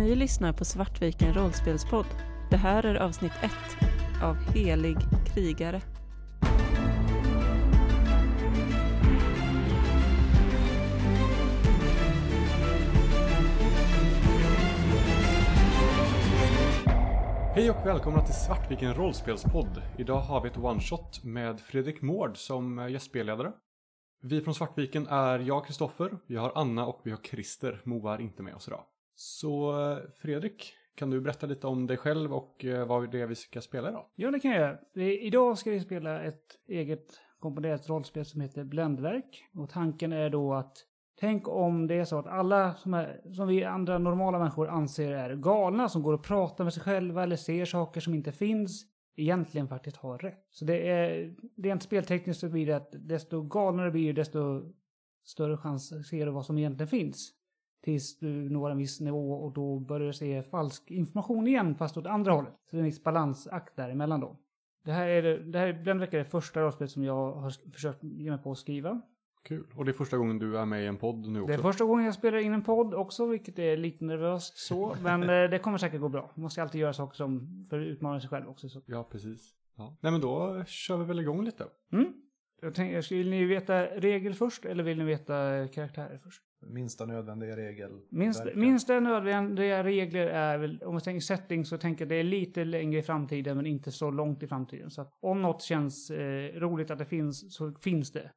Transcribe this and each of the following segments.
Ni lyssnar på Svartviken rollspelspodd. Det här är avsnitt 1 av Helig krigare. Hej och välkomna till Svartviken rollspelspodd. Idag har vi ett one-shot med Fredrik Mård som gästspelledare. Vi från Svartviken är jag, Kristoffer, vi har Anna och vi har Christer. Moa är inte med oss idag. Så eh, Fredrik, kan du berätta lite om dig själv och eh, vad det är vi ska spela idag? Ja, det kan jag göra. Idag ska vi spela ett eget komponerat rollspel som heter Bländverk. Och tanken är då att tänk om det är så att alla som, är, som vi andra normala människor anser är galna, som går och pratar med sig själva eller ser saker som inte finns, egentligen faktiskt har rätt. Så det är rent speltekniskt så blir det att desto galnare blir det, desto större chans ser du vad som egentligen finns. Tills du når en viss nivå och då börjar du se falsk information igen fast åt andra hållet. Så det är en viss balansakt däremellan då. Det här är, det här är veckan det första rollspelet som jag har försökt ge mig på att skriva. Kul. Och det är första gången du är med i en podd nu också? Det är första gången jag spelar in en podd också, vilket är lite nervöst så. Men eh, det kommer säkert gå bra. Man måste alltid göra saker som för att utmana sig själv också. Så. Ja, precis. Ja. Nej, men då kör vi väl igång lite. Mm. Jag tänkte, vill ni veta regel först eller vill ni veta karaktärer först? Minsta nödvändiga regel. Minst, minsta nödvändiga regler är väl, om man tänker setting så tänker jag det är lite längre i framtiden men inte så långt i framtiden. Så att om något känns eh, roligt att det finns så finns det.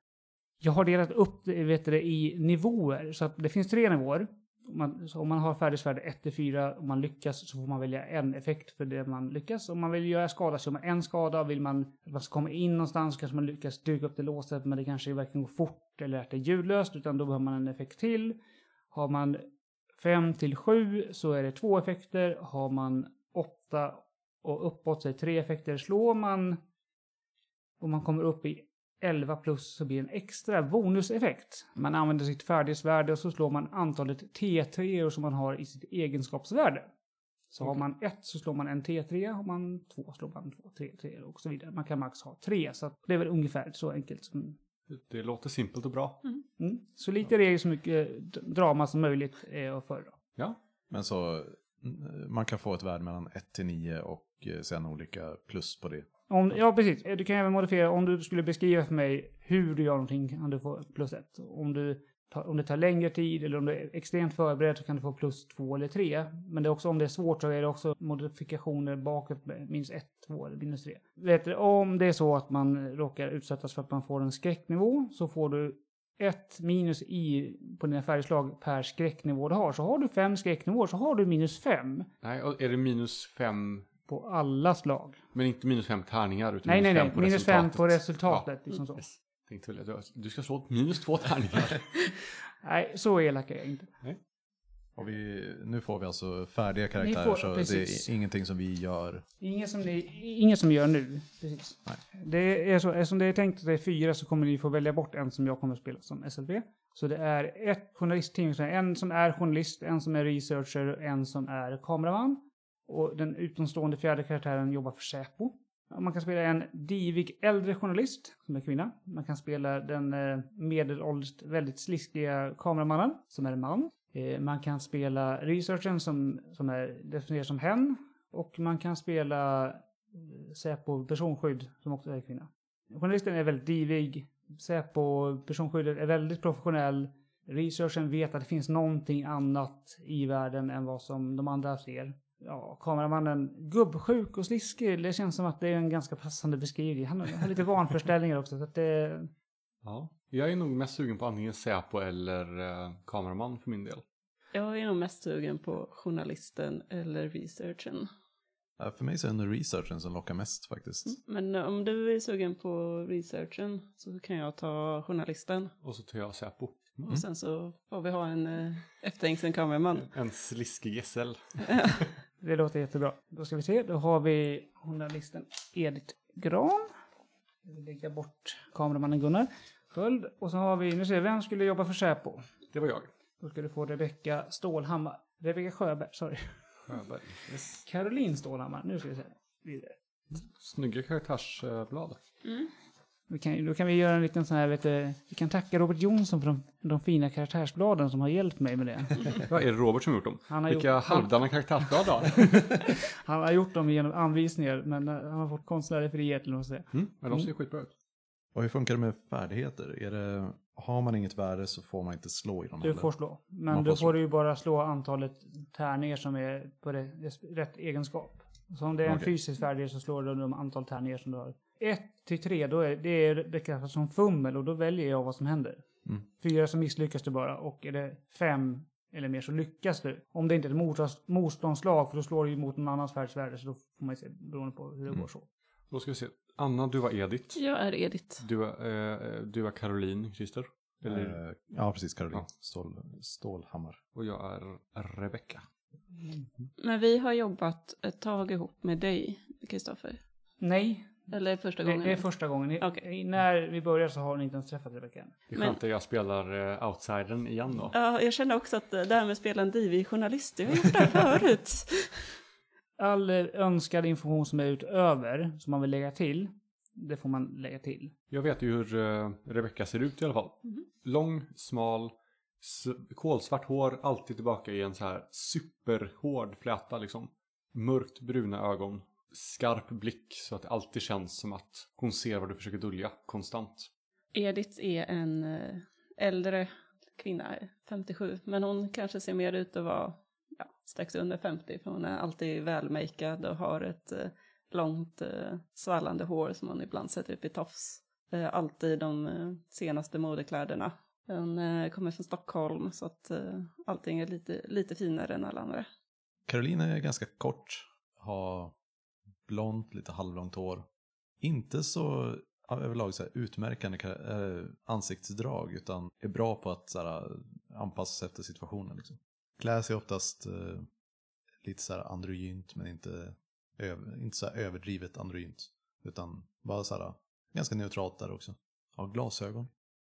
Jag har delat upp det, vet du, i nivåer. Så att det finns tre nivåer. Om man, så om man har färdighetsvärde 1-4 och man lyckas så får man välja en effekt för det man lyckas. Om man vill göra skada så gör man en skada. Vill man att man ska komma in någonstans så kanske man lyckas duka upp det låset men det kanske varken går fort eller att det är ljudlöst utan då behöver man en effekt till. Har man 5 till 7 så är det två effekter. Har man 8 och uppåt så är det tre effekter. Slår man och man kommer upp i 11 plus så blir det en extra bonuseffekt. Man använder sitt färdighetsvärde och så slår man antalet T3 som man har i sitt egenskapsvärde. Så har man ett så slår man en T3, har man två slår man två T3 och så vidare. Man kan max ha tre, så att det är väl ungefär så enkelt som Det låter simpelt och bra. Mm. Så lite regler, så mycket d- drama som möjligt är att föredra. Ja, Men så mm, man kan få ett värde mellan 1 till 9 och eh, sen olika plus på det. Om, ja, precis. Eh, du kan även modifiera. Om du skulle beskriva för mig hur du gör någonting kan du få plus ett. Om, du tar, om det tar längre tid eller om du är extremt förberedd så kan du få plus två eller tre. Men det är också om det är svårt så är det också modifikationer bakåt med minst ett, två eller minus tre. Vet du, om det är så att man råkar utsättas för att man får en skräcknivå så får du ett minus i på dina färgslag per skräcknivå du har. Så har du fem skräcknivåer så har du minus fem nej, är det minus fem, på alla slag. men inte minus fem tärningar utan Nej, nej, minus nej. fem på Minus fem på resultatet. Ja. Liksom så. Tänkte väl att du- ska slå minus två tärningar. Nej, så elak är jag inte. Och vi, nu får vi alltså färdiga karaktärer får- så precis. det är ingenting som vi gör. Inget som, ni, inget som gör nu. Precis. Nej. Det är så, eftersom det är tänkt att det är fyra så kommer ni få välja bort en som jag kommer att spela som SLP. Så det är ett journalistteam, en som är journalist, en som är researcher, en som är kameraman. Och den utomstående fjärde karaktären jobbar för Säpo. Man kan spela en divig äldre journalist, som är kvinna. Man kan spela den eh, medelålders, väldigt sliskiga kameramannen, som är man. Eh, man kan spela researchen som, som är definierad som hen. Och man kan spela eh, Säpo personskydd, som också är kvinna. Journalisten är väldigt divig. Säpo personskyddet är väldigt professionell. Researchen vet att det finns någonting annat i världen än vad som de andra ser. Ja, kameramannen, gubbsjuk och sliskig. Det känns som att det är en ganska passande beskrivning. Han har lite vanföreställningar också. Så att det, ja. Jag är nog mest sugen på antingen Säpo eller eh, kameraman för min del. Jag är nog mest sugen på journalisten eller researchen. Ja, För mig så är det nog researchen som lockar mest faktiskt. Men eh, om du är sugen på researchen så kan jag ta journalisten. Och så tar jag Säpo. Och sen så får vi ha en eh, efterhängsen kameraman. En sliskig SL. det låter jättebra. Då ska vi se. Då har vi journalisten Edith Gran. Jag vill lägga bort kameramannen Gunnar. Sköld. Och så har vi, nu ser vi, vem skulle jobba för Säpo? Det var jag. Då ska du få Rebecka Stålhammar. Rebecka Sjöberg, sorry. Sjöberg. Yes. Caroline Stålhammar. Nu ska vi se. Vidare. Snygga karaktärsblad. Mm. Vi kan, då kan vi göra en liten sån här, vet du, vi kan tacka Robert Jonsson för de, de fina karaktärsbladen som har hjälpt mig med det. Ja, är det Robert som gjort dem? Han har Vilka gjort- halvdana karaktärsblad då? Han har gjort dem genom anvisningar, men eh, han har fått konstnärlig frihet eller vad man säger. Mm, men de ser skitbra ut. Och hur funkar det med färdigheter? Är det, har man inget värde så får man inte slå i dem Du får slå. Men Man då får får slå. du ju bara slå antalet tärningar som är på det, rätt egenskap. Så om det är en Okej. fysisk färdighet så slår du de antal tärningar som du har. 1 till 3, då är det är bekräftat som fummel och då väljer jag vad som händer. Mm. Fyra så misslyckas du bara och är det fem eller mer så lyckas du. Om det inte är ett motstånds- motståndslag för då slår du ju mot någon annans färdighetsvärde så då får man ju se beroende på hur det Mm. går så. Då ska vi se. Anna, du var Edith. Jag är Edith. Du är, eh, du är Caroline, Christer. Eller, Eh, ja, precis. Caroline. Ja. Stål, Stålhammar. och jag är Rebecca. Men vi har jobbat ett tag ihop med dig, Kristoffer. Nej, Eller första det, gången. det är första gången. Ni- Okej. När vi börjar så har ni inte ens träffat Rebecka än. Det är Men- skönt att jag spelar eh, outsidern igen då. Ja, jag känner också att det här med att spela en divig journalist, jag har gjort det här förut. all eh, önskad information som är utöver, som man vill lägga till, det får man lägga till. Jag vet ju hur uh, Rebecca ser ut i alla fall. Mhm. Lång, smal, kolsvart hår, alltid tillbaka i en så här superhård fläta liksom. Mörkt bruna ögon, skarp blick så att det alltid känns som att hon ser vad du försöker dölja konstant. Edith är en eh, äldre kvinna, 57, men hon kanske ser mer ut att vara ja, strax under 50, för hon är alltid välmakead och har ett eh, långt eh, svallande hår som hon ibland sätter upp i tofs. Eh, alltid de senaste modekläderna. Hon kommer från Stockholm så att allting är lite, lite finare än alla andra. Caroline är ganska kort. Har blont, lite halvlångt hår. Inte så överlag så här, utmärkande äh, ansiktsdrag utan är bra på att så här, eh, anpassa sig efter situationen. Liksom. Klär sig oftast äh, lite så här androgynt men inte, inte så här överdrivet androgynt. Utan bara så här, ganska neutralt där också. Har glasögon.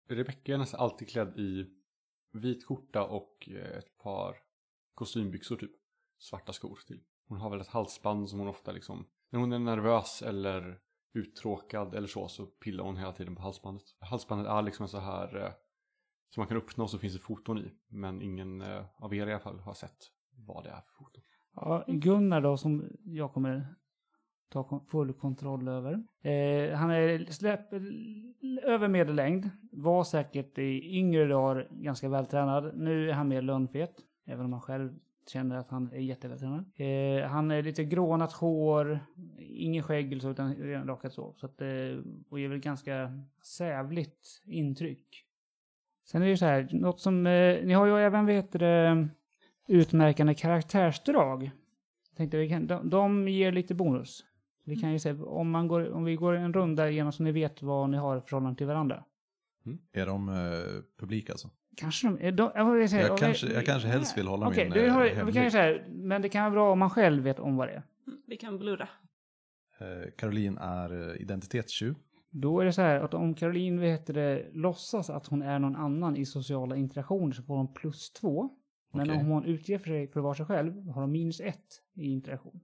Rebecca är nästan alltid klädd i vit skjorta och ett par kostymbyxor typ. Svarta skor till. Hon har väl ett halsband som hon ofta liksom, när hon är nervös eller uttråkad eller så, så pillar hon hela tiden på halsbandet. Halsbandet är liksom en så här eh, som man kan uppnå så finns det foton i. Men ingen eh, av er i alla fall har sett vad det är för foton. Ja, Gunnar då, som jag kommer ta full kontroll över. Eh, han är släpp, över medellängd, var säkert i yngre dagar ganska vältränad. Nu är han mer lönnfet, även om han själv känner att han är jättevältränad. Eh, han är lite grånat hår, ingen skägg eller så, utan rakat så. så att, eh, och ger väl ganska sävligt intryck. Sen är det ju så här, något som, eh, ni har ju även, vad heter det, utmärkande karaktärsdrag. Jag tänkte, vi kan, de, de ger lite bonus. Vi kan ju se, om, man går, om vi går en runda igenom så ni vet vad ni har i förhållande till varandra. Mm. Är de eh, publik alltså? Kanske de, är de jag, säga, Jag kanske- vi- jag kanske helst vill hålla Okej, min, du eh, har, vi hemlig. kan ju säga, men det kan vara bra om man själv vet om vad det är. Vi kan blurra. Eh, Caroline är eh, identitetstjuv. Då är det så här att om Caroline heter det, låtsas att hon är någon annan i sociala interaktioner så får hon plus två. Men Okej. om hon utger för sig för att vara sig själv har hon minus ett i interaktion.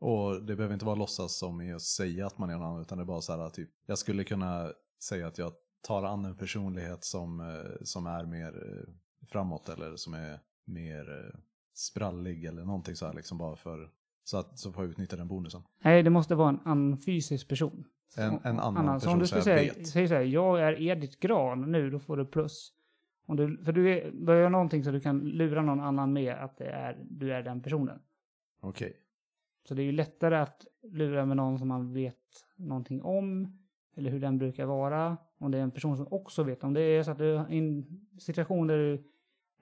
Och det behöver inte vara låtsas som i att säga att man är någon annan, utan det är bara så här typ, jag skulle kunna säga att jag tar an en personlighet som, eh, som är mer eh, framåt eller som är mer eh, sprallig eller någonting så här liksom bara för, så att så får jag utnyttja den bonusen. Nej, det måste vara en annan fysisk person. En- en annan Så om person du så skulle jag säga, vet. säga så här, jag är Edith Gran nu, då får du plus. Om du, för du är, börjar göra någonting så du kan lura någon annan med att det är, du är den personen. Okej. Så det är ju lättare att lura med någon som man vet någonting om. Eller hur den brukar vara. Om det är en person som också vet. Om det är så att du i en situation där du...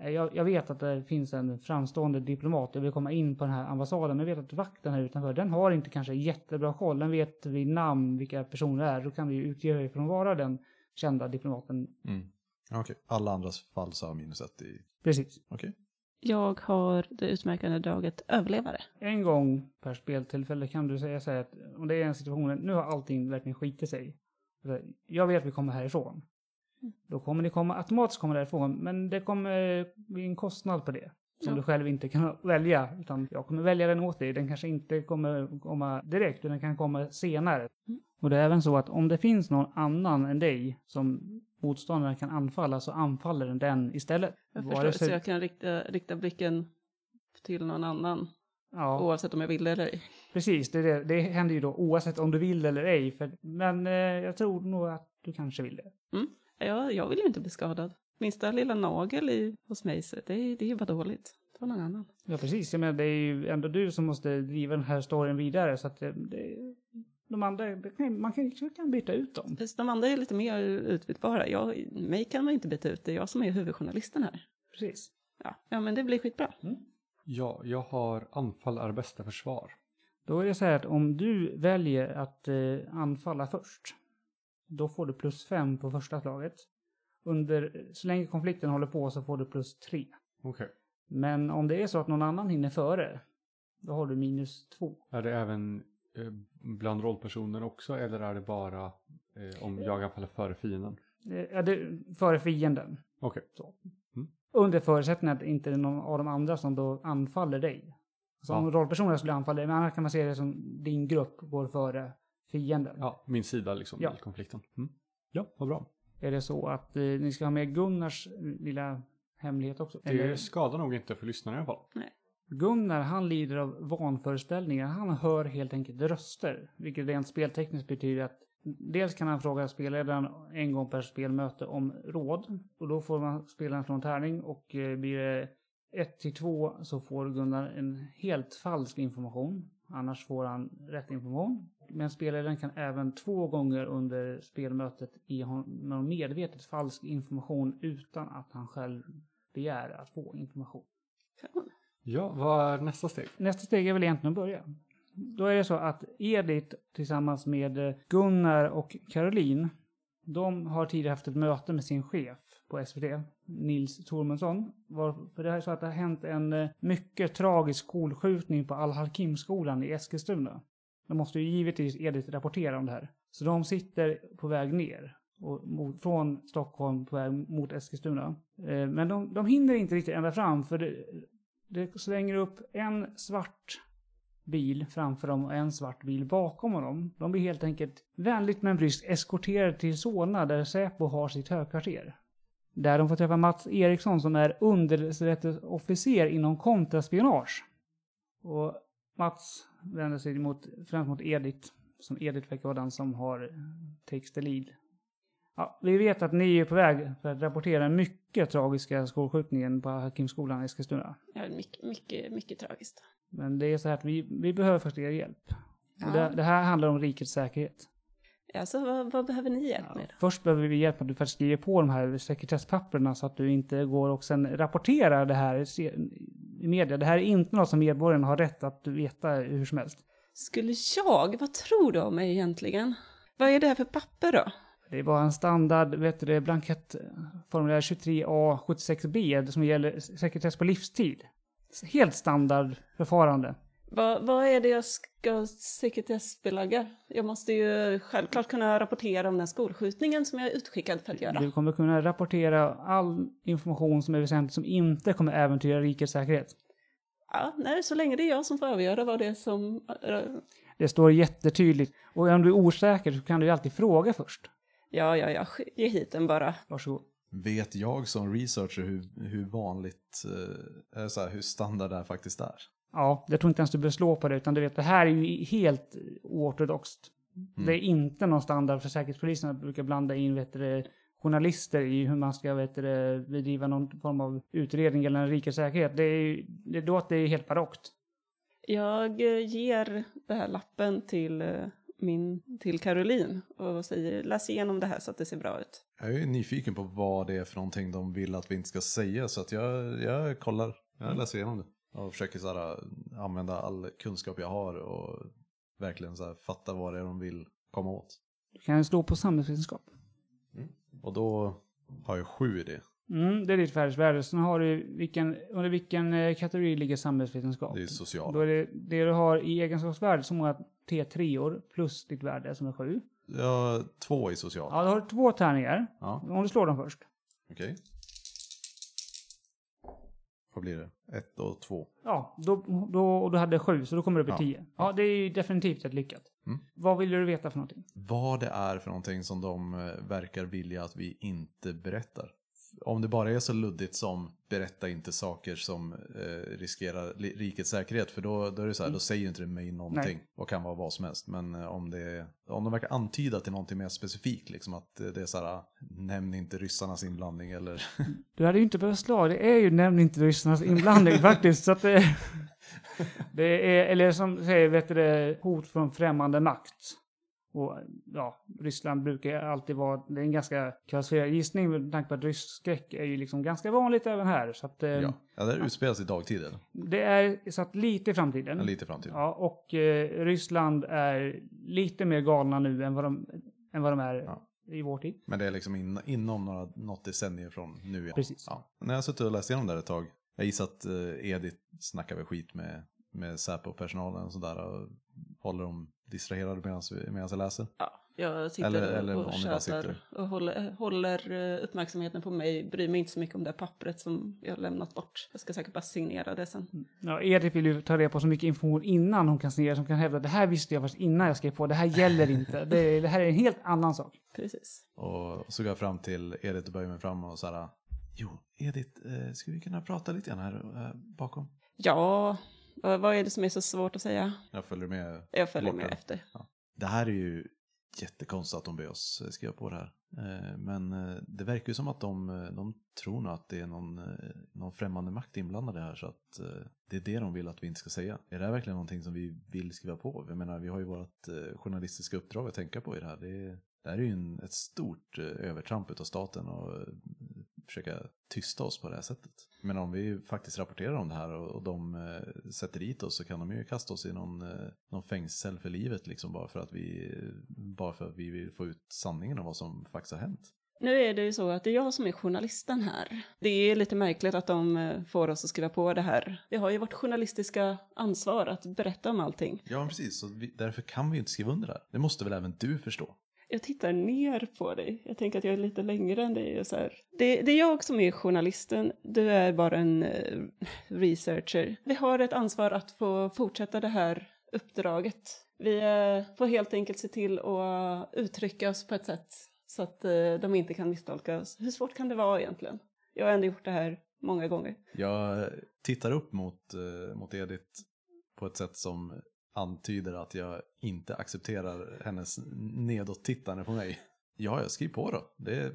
eh, Jag, jag vet att det finns en framstående diplomat. Jag vill komma in på den här ambassaden. Men jag vet att vakten här utanför. Den har inte kanske jättebra koll. Den vet vid namn vilka personer det är. Då kan vi ju utge dig från att vara den kända diplomaten. Mm. Okej. Alla andras fall så har minus ett i, Precis. okej. Jag har det utmärkande draget överlevare. En gång per speltillfälle kan du säga så här att om det är en situation, nu har allting verkligen skitit sig. Jag vet att vi kommer härifrån. Mm. Då kommer ni komma, automatiskt komma därifrån, men det kommer bli en kostnad på det. Som Ja. du själv inte kan välja, utan jag kommer välja den åt dig. Den kanske inte kommer komma direkt, utan den kan komma senare. Mm. Och det är även så att om det finns någon annan än dig som motståndaren kan anfalla så anfaller den den istället. Jag Vare förstår, sig- så jag kan rikta, rikta blicken till någon annan Ja, oavsett om jag vill eller ej. precis. Det, det, det händer ju då oavsett om du vill eller ej. För, men eh, jag tror nog att du kanske vill det. Jag, jag vill ju inte bli skadad. Minsta lilla nagel i, hos mig, så det, det är ju bara dåligt. Ta någon annan. Ja, precis. Jag menar, det är ju ändå du som måste driva den här storyn vidare. Så att det, det, de andra, man kan, kan byta ut dem. Precis, de andra är lite mer utbytbara. Jag, mig kan man inte byta ut, det är jag som är huvudjournalisten här. Precis. Ja, ja men det blir skitbra. Ja, jag har anfall är bästa försvar. Då är det så här att om du väljer att eh, anfalla först, då får du plus fem på första slaget. Under, så länge konflikten håller på så får du plus tre. Okej. Men om det är så att någon annan hinner före, då har du minus två. Är det även eh, bland rollpersoner också eller är det bara eh, om jag anfaller före fienden? Eh, Ja, det, före fienden. Okej. Så. Mm. Under förutsättning att inte någon av de andra som då anfaller dig. Så om Ja. rollpersonen skulle anfalla dig, men annars kan man se det som din grupp går före fienden. Ja, min sida liksom Ja. i konflikten. Mm. Ja, vad bra. Är det så att eh, ni ska ha med Gunnars lilla hemlighet också? Det Eller- skadar nog inte för lyssnarna i alla fall. Gunnar, han lider av vanföreställningar. Han hör helt enkelt röster. Vilket rent speltekniskt betyder att dels kan han fråga spelledaren en gång per spelmöte om råd. Och då får man spelaren en tärning och eh, blir det 1 till 2 så får Gunnar en helt falsk information. Annars får han rätt information. Men spelledaren kan även två gånger under spelmötet ge honom medvetet falsk information utan att han själv begär att få information. Ja, vad är nästa steg? Nästa steg är väl egentligen att börja. Då är det så att Edith tillsammans med eh, Gunnar och Caroline, de har tidigare haft ett möte med sin chef på SVT, Nils Tormundsson. För det är så att det har hänt en eh, mycket tragisk skolskjutning på Al-Hakim-skolan i Eskilstuna. De måste ju givetvis Edith rapportera om det här. Så de sitter på väg ner och mot, från Stockholm på väg mot Eskilstuna. Eh, men de, de hinner inte riktigt ända fram för det, det slänger upp en svart bil framför dem och en svart bil bakom honom. De blir helt enkelt vänligt men bryskt eskorterade till Solna där Säpo har sitt högkvarter. Där de får träffa Mats Eriksson som är underrättelseofficer inom kontraspionage. Och Mats vänder sig mot, främst mot Edith, som Edith verkar vara den som har takes the lead. Ja, vi vet att ni är på väg för att rapportera den mycket tragiska skolskjutningen på Hakimskolan i Eskilstuna. Ja, mycket, mycket, mycket tragiskt. Men det är så här att vi, vi behöver först er hjälp. Ja. Det, det här handlar om rikets säkerhet. Alltså, vad, vad behöver ni hjälp med? Först behöver vi hjälp med att du faktiskt skriver på de här sekretesspapperna så att du inte går och sen rapporterar det här i media. Det här är inte något som medborgarna har rätt att veta hur som helst. Skulle jag? Vad tror du om mig egentligen? Vad är det här för papper då? Det var en standard vet du, blankett formulär 23A 76B som gäller sekretess på livstid. Helt standard förfarande. Vad, vad är det jag ska sekretessbelägga? Jag måste ju självklart kunna rapportera om den här skolskjutningen som jag är utskickad för att göra. Du kommer kunna rapportera all information som är väsentlig som inte kommer äventyra rikets säkerhet. Ja, nej, så länge det är jag som får avgöra vad det är som... äh, Det står jättetydligt. Och om du är osäker så kan du ju alltid fråga först. Ja, ja, ja, ge hit den bara. Varsågod. Vet jag som researcher hur, hur vanligt, eh, eller så här, hur standard det här faktiskt är? Ja, jag tror inte ens du behöver slå på det, utan du vet, det här är ju helt oortodoxt. Det är inte någon standard för Säkerhetspolisen att brukar blanda in vet du, det, journalister i hur man ska vet du, det, bedriva någon form av utredning gällande rikets säkerhet. Det, är, ju- det låter helt barockt. Jag ger den här lappen till, eh, min, till Caroline och säger läs igenom det här så att det ser bra ut. Jag är ju nyfiken på vad det är för någonting de vill att vi inte ska säga så att jag, jag kollar, jag läser igenom det. Och försöker så här, använda all kunskap jag har och verkligen så här, fatta vad det är de vill komma åt. Du kan slå på samhällsvetenskap. Och då har jag sju i det. Mm, det är ditt färdighetsvärde. Sen har du vilken, under vilken eh, kategori ligger samhällsvetenskap? Det är social. Då är det, det du har i egenskapsvärde så många T3-or plus ditt värde som är sju. Jag har två i social. Ja, då har du två tärningar. Ja, Om du slår dem först. okej. vad blir det? Ett och två. Ja, då, då, och du hade sju, så då kommer du upp i Ja. tio. Ja, det är ju definitivt ett lyckat. Mm. Vad vill du veta för någonting? Vad det är för någonting som de eh, verkar vilja att vi inte berättar. Om det bara är så luddigt som berätta inte saker som eh, riskerar rikets säkerhet. För då, då är det så här, då säger inte det mig någonting. Och kan vara vad som helst. Men eh, om, det, om de verkar antyda till någonting mer specifikt. Liksom att eh, det är så här, nämn inte ryssarnas inblandning eller Du hade ju inte behövt slå, det är ju nämligen inte ryssarnas inblandning faktiskt. Så det, det är, eller som säger, vet du det, hot från främmande makt. Och ja, Ryssland brukar alltid vara, det är en ganska kvalificerad gissning med tanke på att rysskräck är ju liksom ganska vanligt även här. Så att eh, ja. ja, det utspelas i dagtid eller? det är så att lite i framtiden. Ja, lite i framtiden. Ja, och eh, Ryssland är lite mer galna nu än vad de, än vad de är Ja. i vår tid. Men det är liksom in, inom några, något decennier från nu. Ja. Precis. Ja. När jag suttit och läst igenom det här ett tag. Jag gissar att eh, Edith snackar väl skit med, med Säpo-personalen och sådär. Och håller dem distraherade medan medan jag läser. Ja, jag sitter Eller- eller och ni bara tjatar och håller, håller eh, uppmärksamheten på mig. Bryr mig inte så mycket om det här pappret som jag har lämnat bort. Jag ska säkert bara signera det sen. Ja, Edith vill ju ta reda på så mycket information innan hon kan signera som kan hävda det här visste jag faktiskt innan jag skrev på, det här gäller inte. Det, det här är en helt annan sak. Precis. Och så går jag fram till Edith och böjer mig fram och så här. Jo, Edith, eh, skulle vi kunna prata lite grann här eh, bakom? Ja, vad vad är det som är så svårt att säga? Jag följer med. Jag följer med efter. Det här är ju jättekonstigt att de ber oss eh, skriva på det här. Eh, Men eh, det verkar ju som att de, de tror nog att det är någon, någon främmande makt inblandad i det här så att det är det de vill att vi inte ska säga. Är det här verkligen någonting som vi vill skriva på? Jag menar, vi har ju vårt journalistiska uppdrag att tänka på i det här. Det, är, det här är ju en, ett stort övertramp av staten och eh, försöka tysta oss på det här sättet. Men om vi faktiskt rapporterar om det här och, och de eh, sätter dit oss så kan de ju kasta oss i någon, eh, någon fängelsecell för livet liksom bara för att vi bara för att vi vill få ut sanningen om vad som faktiskt har hänt. Nu är det ju så att det är jag som är journalisten här. Det är lite märkligt att de eh, får oss att skriva på det här. Vi har ju vårt journalistiska ansvar att berätta om allting. Ja, precis. Så vi, därför kan vi inte skriva under det här. Det måste väl även du förstå? Jag tittar ner på dig. Jag tänker att jag är lite längre än dig. Och så här. Det, det är jag som är journalisten. Du är bara en eh, researcher. Vi har ett ansvar att få fortsätta det här uppdraget. Vi eh, får helt enkelt se till att uttrycka oss på ett sätt så att eh, de inte kan misstolka oss. Hur svårt kan det vara egentligen? Jag har ändå gjort det här många gånger. Jag tittar upp mot, eh, mot Edith på ett sätt som antyder att jag inte accepterar hennes nedåt-tittande på mig. Ja, jag skriver på då. Det,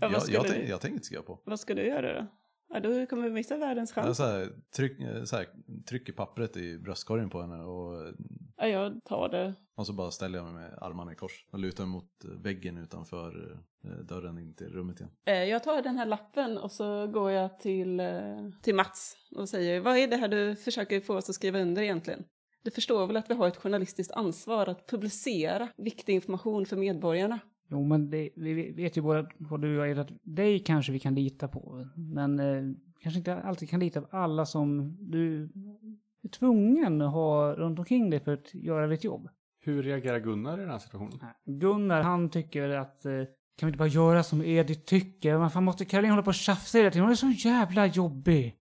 Ja, jag, jag, tänk, jag tänker inte skriva på. Vad ska du göra då? Ja, då kommer vi missa världens chans. så här, tryck, så här, trycker pappret i bröstkorgen på henne och, Ja, jag tar det. och så bara ställer jag mig med armarna i kors och lutar mig mot väggen utanför eh, dörren in till rummet igen. Eh, Jag tar den här lappen och så går jag till, eh, till Mats och säger vad är det här du försöker få oss att skriva under egentligen? Du förstår väl att vi har ett journalistiskt ansvar att publicera viktig information för medborgarna? Jo, men det, vi vet ju båda, både du och jag, att dig kanske vi kan lita på. Men eh, kanske inte alltid kan lita på alla som du är tvungen att ha runt omkring dig för att göra ditt jobb. Hur reagerar Gunnar i den här situationen? Gunnar, han tycker att eh, kan vi inte bara göra som Edith tycker? Varför måste Caroline hålla på och tjafsa hela tiden? Hon är så jävla jobbig.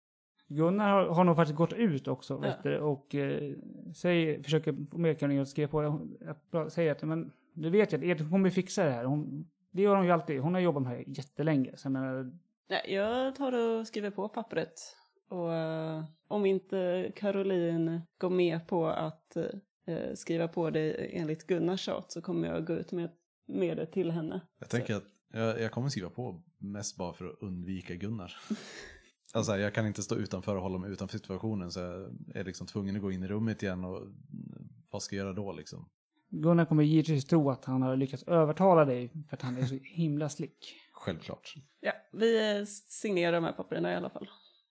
Gunnar har, har nog faktiskt gått ut också Ja. vet du, och eh, säger, försöker få med Caroline att skriva på det. Att, säga att men, du vet ju att Edith kommer fixa det här. Hon, det gör hon ju alltid. Hon har jobbat med det här jättelänge. Så jag menar, Nej, jag tar och skriver på pappret. Och eh, om inte Caroline går med på att eh, skriva på det enligt Gunnars tjat så kommer jag gå ut med, med det till henne. Jag tänker att jag, jag kommer skriva på mest bara för att undvika Gunnar. Alltså jag kan inte stå utanför och hålla mig utanför situationen så jag är liksom tvungen att gå in i rummet igen och mm, vad ska jag göra då liksom? Gunnar kommer givetvis tro att han har lyckats övertala dig för att han är så himla slick. Självklart. Ja, vi eh, signerar de här papperna i alla fall.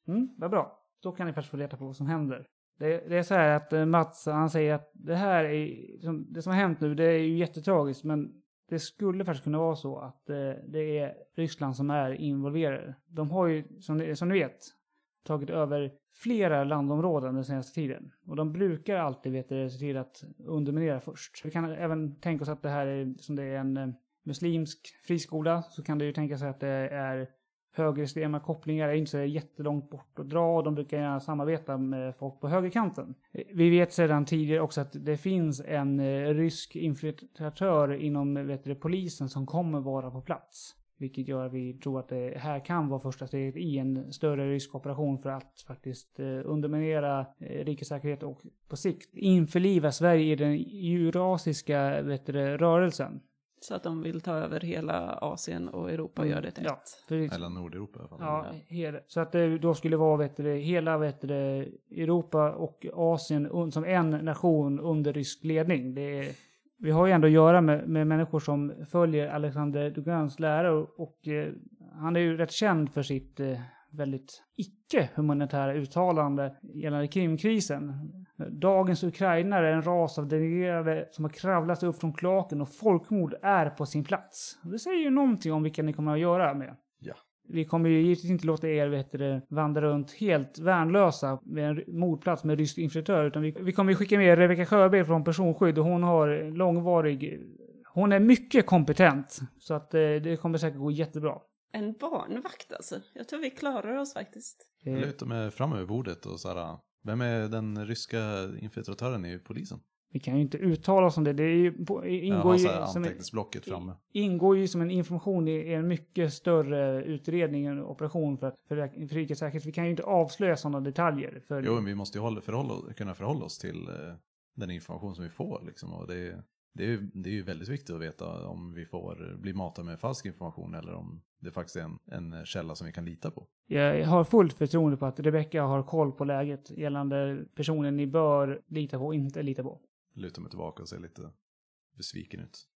Mm, vad bra. Då kan ni faktiskt få reda på vad som händer. Det, det är så här att eh, Mats, han säger att det här är, som, det som har hänt nu, det är ju jättetragiskt, men det skulle faktiskt kunna vara så att eh, det är Ryssland som är involverade. De har ju, som, ni- som ni vet, tagit över flera landområden den senaste tiden. Och de brukar alltid vet det, se till att underminera först. Vi kan även tänka oss att det här är, som det är en eh, muslimsk friskola, så kan det ju tänka sig att det är högerextrema kopplingar är inte så jättelångt bort att dra och de brukar gärna samarbeta med folk på högerkanten. Vi vet sedan tidigare också att det finns en eh, rysk infiltratör inom vet du, polisen som kommer vara på plats. Vilket gör att vi tror att det här kan vara första steget i en större rysk operation för att faktiskt eh, underminera eh, rikets säkerhet och på sikt införliva Sverige i den eurasiska vet du, rörelsen. Så att de vill ta över hela Asien och Europa och göra det till Ja, ett. Eller Nordeuropa i alla fall. Ja, hela, så att det då skulle vara vet du, hela vet du, Europa och Asien un, som en nation under rysk ledning. Det är, vi har ju ändå att göra med, med människor som följer Alexander Dugans lära och, och eh, han är ju rätt känd för sitt eh, väldigt icke-humanitära uttalande gällande Krimkrisen. Dagens ukrainare är en ras av denigrerade som har kravlat upp från kloaken och folkmord är på sin plats. Det säger ju någonting om vilka ni kommer att göra med. Ja. Vi kommer ju givetvis inte låta er vet du, det, vandra runt helt värnlösa med en mordplats med rysk infiltratör. Utan vi, vi kommer ju skicka med Rebecka Sjöberg från personskydd och hon har långvarig... Hon är mycket kompetent. Så att eh, det kommer säkert gå jättebra. En barnvakt alltså. Jag tror vi klarar oss faktiskt. Eh, Jag lutar mig fram över bordet och så här, vem är den ryska infiltratören i polisen? Vi kan ju inte uttala oss om det. Det är ju, på- ingår, ju som en, anteckningsblocket framme. ingår ju som en information i en mycket större utredning, en operation för, för, för rikets säkerhet. Vi kan ju inte avslöja sådana detaljer. För, Jo, men vi måste ju hålla, förhålla, kunna förhålla oss till eh, den information som vi får. Liksom, och det, det, är, det är ju väldigt viktigt att veta om vi får bli matade med falsk information eller om det faktiskt är en, en källa som vi kan lita på. Jag har fullt förtroende på att Rebecca har koll på läget gällande personen ni bör lita på och inte lita på. Lutar mig tillbaka och ser lite besviken ut.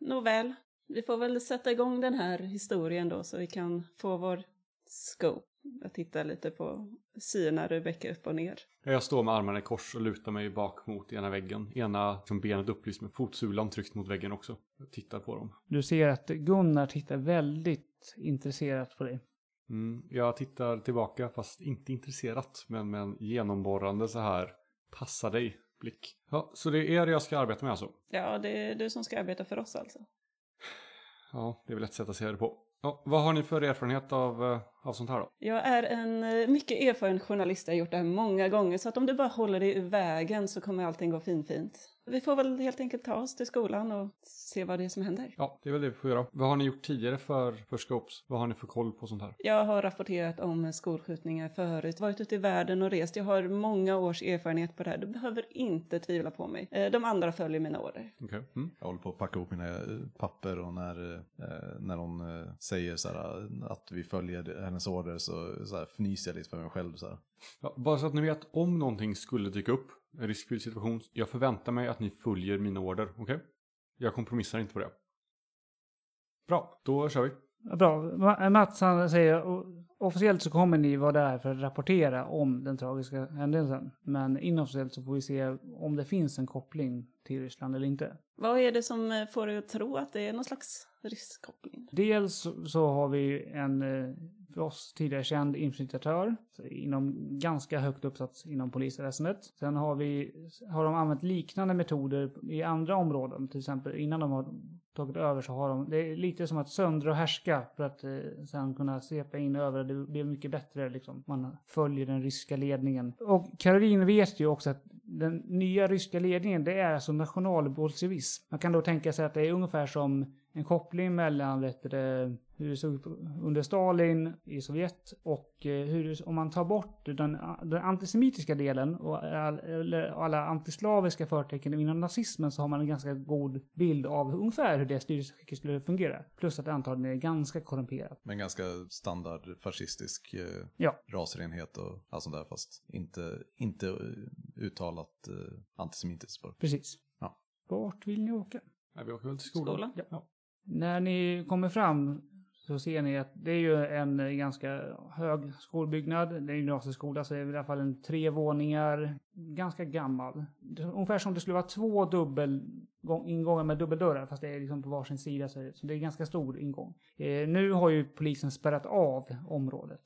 Nåväl, vi får väl sätta igång den här historien då så vi kan få vår scope. Jag tittar lite på syna Rebecka upp och ner. Jag står med armarna i kors och lutar mig bak mot ena väggen. Ena liksom, benet upplyst med fotsulan tryckt mot väggen också. Jag tittar på dem. Du ser att Gunnar tittar väldigt intresserat på dig. Mm, jag tittar tillbaka fast inte intresserat. Men med en genomborrande så här passa dig blick. Ja, så det är er jag ska arbeta med alltså? Ja, det är du som ska arbeta för oss alltså. Ja, det är väl ett sätt att se det på. Ja, vad har ni för erfarenhet av, eh, av sånt här då? Jag är en eh, mycket erfaren journalist, jag har gjort det här många gånger, så att om du bara håller dig ur vägen så kommer allting gå finfint. Vi får väl helt enkelt ta oss till skolan och se vad det är som händer. Ja, det är väl det vi får göra. Vad har ni gjort tidigare för, för scopes? Vad har ni för koll på sånt här? Jag har rapporterat om skolskjutningar förut, varit ute i världen och rest. Jag har många års erfarenhet på det här. Du behöver inte tvivla på mig. Eh, De andra följer mina order. Okej. Mm. Jag håller på att packa ihop mina eh, papper och när, när hon eh, säger så här, att vi följer hennes order så, så här, fnyser jag lite för mig själv. Så här. Ja, bara så att ni vet, om någonting skulle dyka upp, en riskfylld situation, jag förväntar mig att ni följer mina order, okej? Jag kompromissar inte på det. Bra, då kör vi. Bra. Ma- Mats han säger "O- officiellt så kommer ni vara där för att rapportera om den tragiska händelsen. Men inofficiellt så får vi se om det finns en koppling till Ryssland eller inte. Vad är det som eh, får dig att tro att det är någon slags riskkoppling? Dels så- har vi en eh, för oss tidigare känd infiltratör inom ganska högt uppsatt inom polisväsendet. Sen har, vi, har de använt liknande metoder i andra områden. Till exempel innan de har tagit över så har de, det är lite som att söndra och härska för att eh, sen kunna svepa in över. Det blir mycket bättre liksom. Man följer den ryska ledningen. Och Caroline vet ju också att den nya ryska ledningen det är alltså nationalbolsjevism. Man kan då tänka sig att det är ungefär som en koppling mellan vet du, hur det såg ut under Stalin i Sovjet och eh, hur det, om man tar bort den, den antisemitiska delen och all, alla antislaviska förtecken inom nazismen så har man en ganska god bild av ungefär hur det styrelseskicket skulle fungera. Plus att det antagligen är ganska korrumperat. Men ganska standard fascistisk eh, Ja. rasrenhet och allt sånt där fast inte, inte eh, uttalat eh, antisemitiskt. Precis. Ja. Vart vill ni åka? Nej, vi åker väl till skolan. Skolan? Ja. Ja. När ni kommer fram så ser ni att det är ju en ganska hög skolbyggnad. Det är en gymnasieskola så det är i alla fall en tre våningar. Ganska gammal. Ungefär som det skulle vara två dubbel ingångar med dubbeldörrar fast det är liksom på varsin sida så det, är ganska stor ingång. Eh, nu har ju polisen spärrat av området.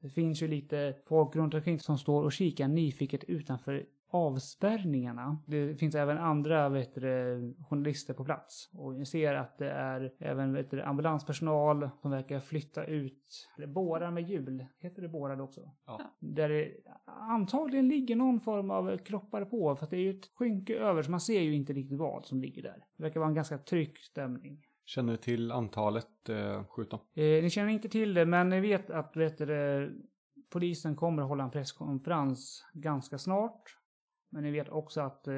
Det finns ju lite folk runt omkring som står och kikar nyfiket utanför avspärrningarna. Det finns även andra vet du, journalister på plats. Och ni ser att det är även vet du, ambulanspersonal som verkar flytta ut eller bårar med hjul. Heter det bårar också? Ja. Där det antagligen ligger någon form av kroppar på. För att det är ju ett skynke över så man ser ju inte riktigt vad som ligger där. Det verkar vara en ganska trygg stämning. Känner du till antalet eh, skjutna? Eh, ni känner inte till det, men ni vet att vet du, polisen kommer att hålla en presskonferens ganska snart. Men ni vet också att eh,